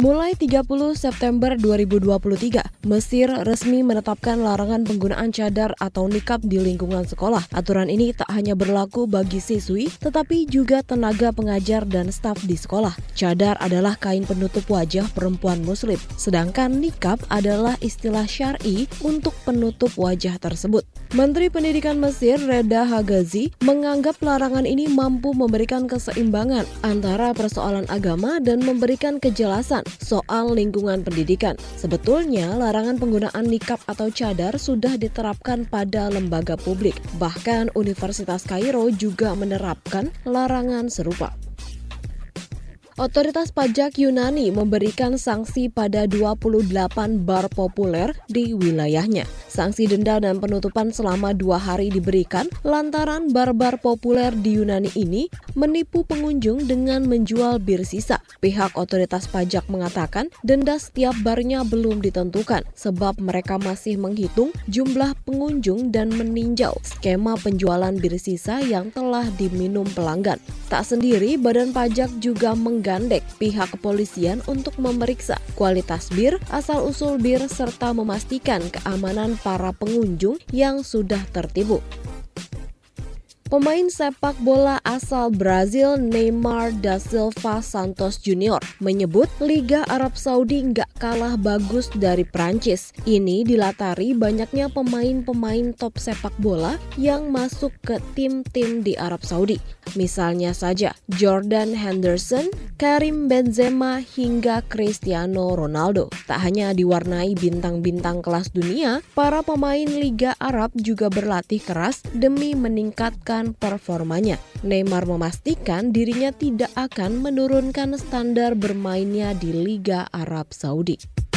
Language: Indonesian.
Mulai 30 September 2023, Mesir resmi menetapkan larangan penggunaan cadar atau nikab di lingkungan sekolah. Aturan ini tak hanya berlaku bagi siswi, tetapi juga tenaga pengajar dan staf di sekolah. Cadar adalah kain penutup wajah perempuan muslim, sedangkan nikab adalah istilah syar'i untuk penutup wajah tersebut. Menteri Pendidikan Mesir Reda Hagazi menganggap larangan ini mampu memberikan keseimbangan antara persoalan agama dan memberikan kejelasan soal lingkungan pendidikan. Sebetulnya, larangan penggunaan nikab atau cadar sudah diterapkan pada lembaga publik. Bahkan Universitas Kairo juga menerapkan larangan serupa. Otoritas pajak Yunani memberikan sanksi pada 28 bar populer di wilayahnya. Sanksi denda dan penutupan selama dua hari diberikan lantaran bar-bar populer di Yunani ini menipu pengunjung dengan menjual bir sisa. Pihak otoritas pajak mengatakan denda setiap barnya belum ditentukan sebab mereka masih menghitung jumlah pengunjung dan meninjau skema penjualan bir sisa yang telah diminum pelanggan. Tak sendiri, Badan Pajak juga menggandeng pihak kepolisian untuk memeriksa kualitas bir, asal-usul bir, serta memastikan keamanan para pengunjung yang sudah tertipu. Pemain sepak bola asal Brazil Neymar da Silva Santos Junior menyebut Liga Arab Saudi nggak kalah bagus dari Prancis. Ini dilatari banyaknya pemain-pemain top sepak bola yang masuk ke tim-tim di Arab Saudi. Misalnya saja Jordan Henderson, Karim Benzema hingga Cristiano Ronaldo. Tak hanya diwarnai bintang-bintang kelas dunia, para pemain Liga Arab juga berlatih keras demi meningkatkan performanya. Neymar memastikan dirinya tidak akan menurunkan standar bermainnya di Liga Arab Saudi.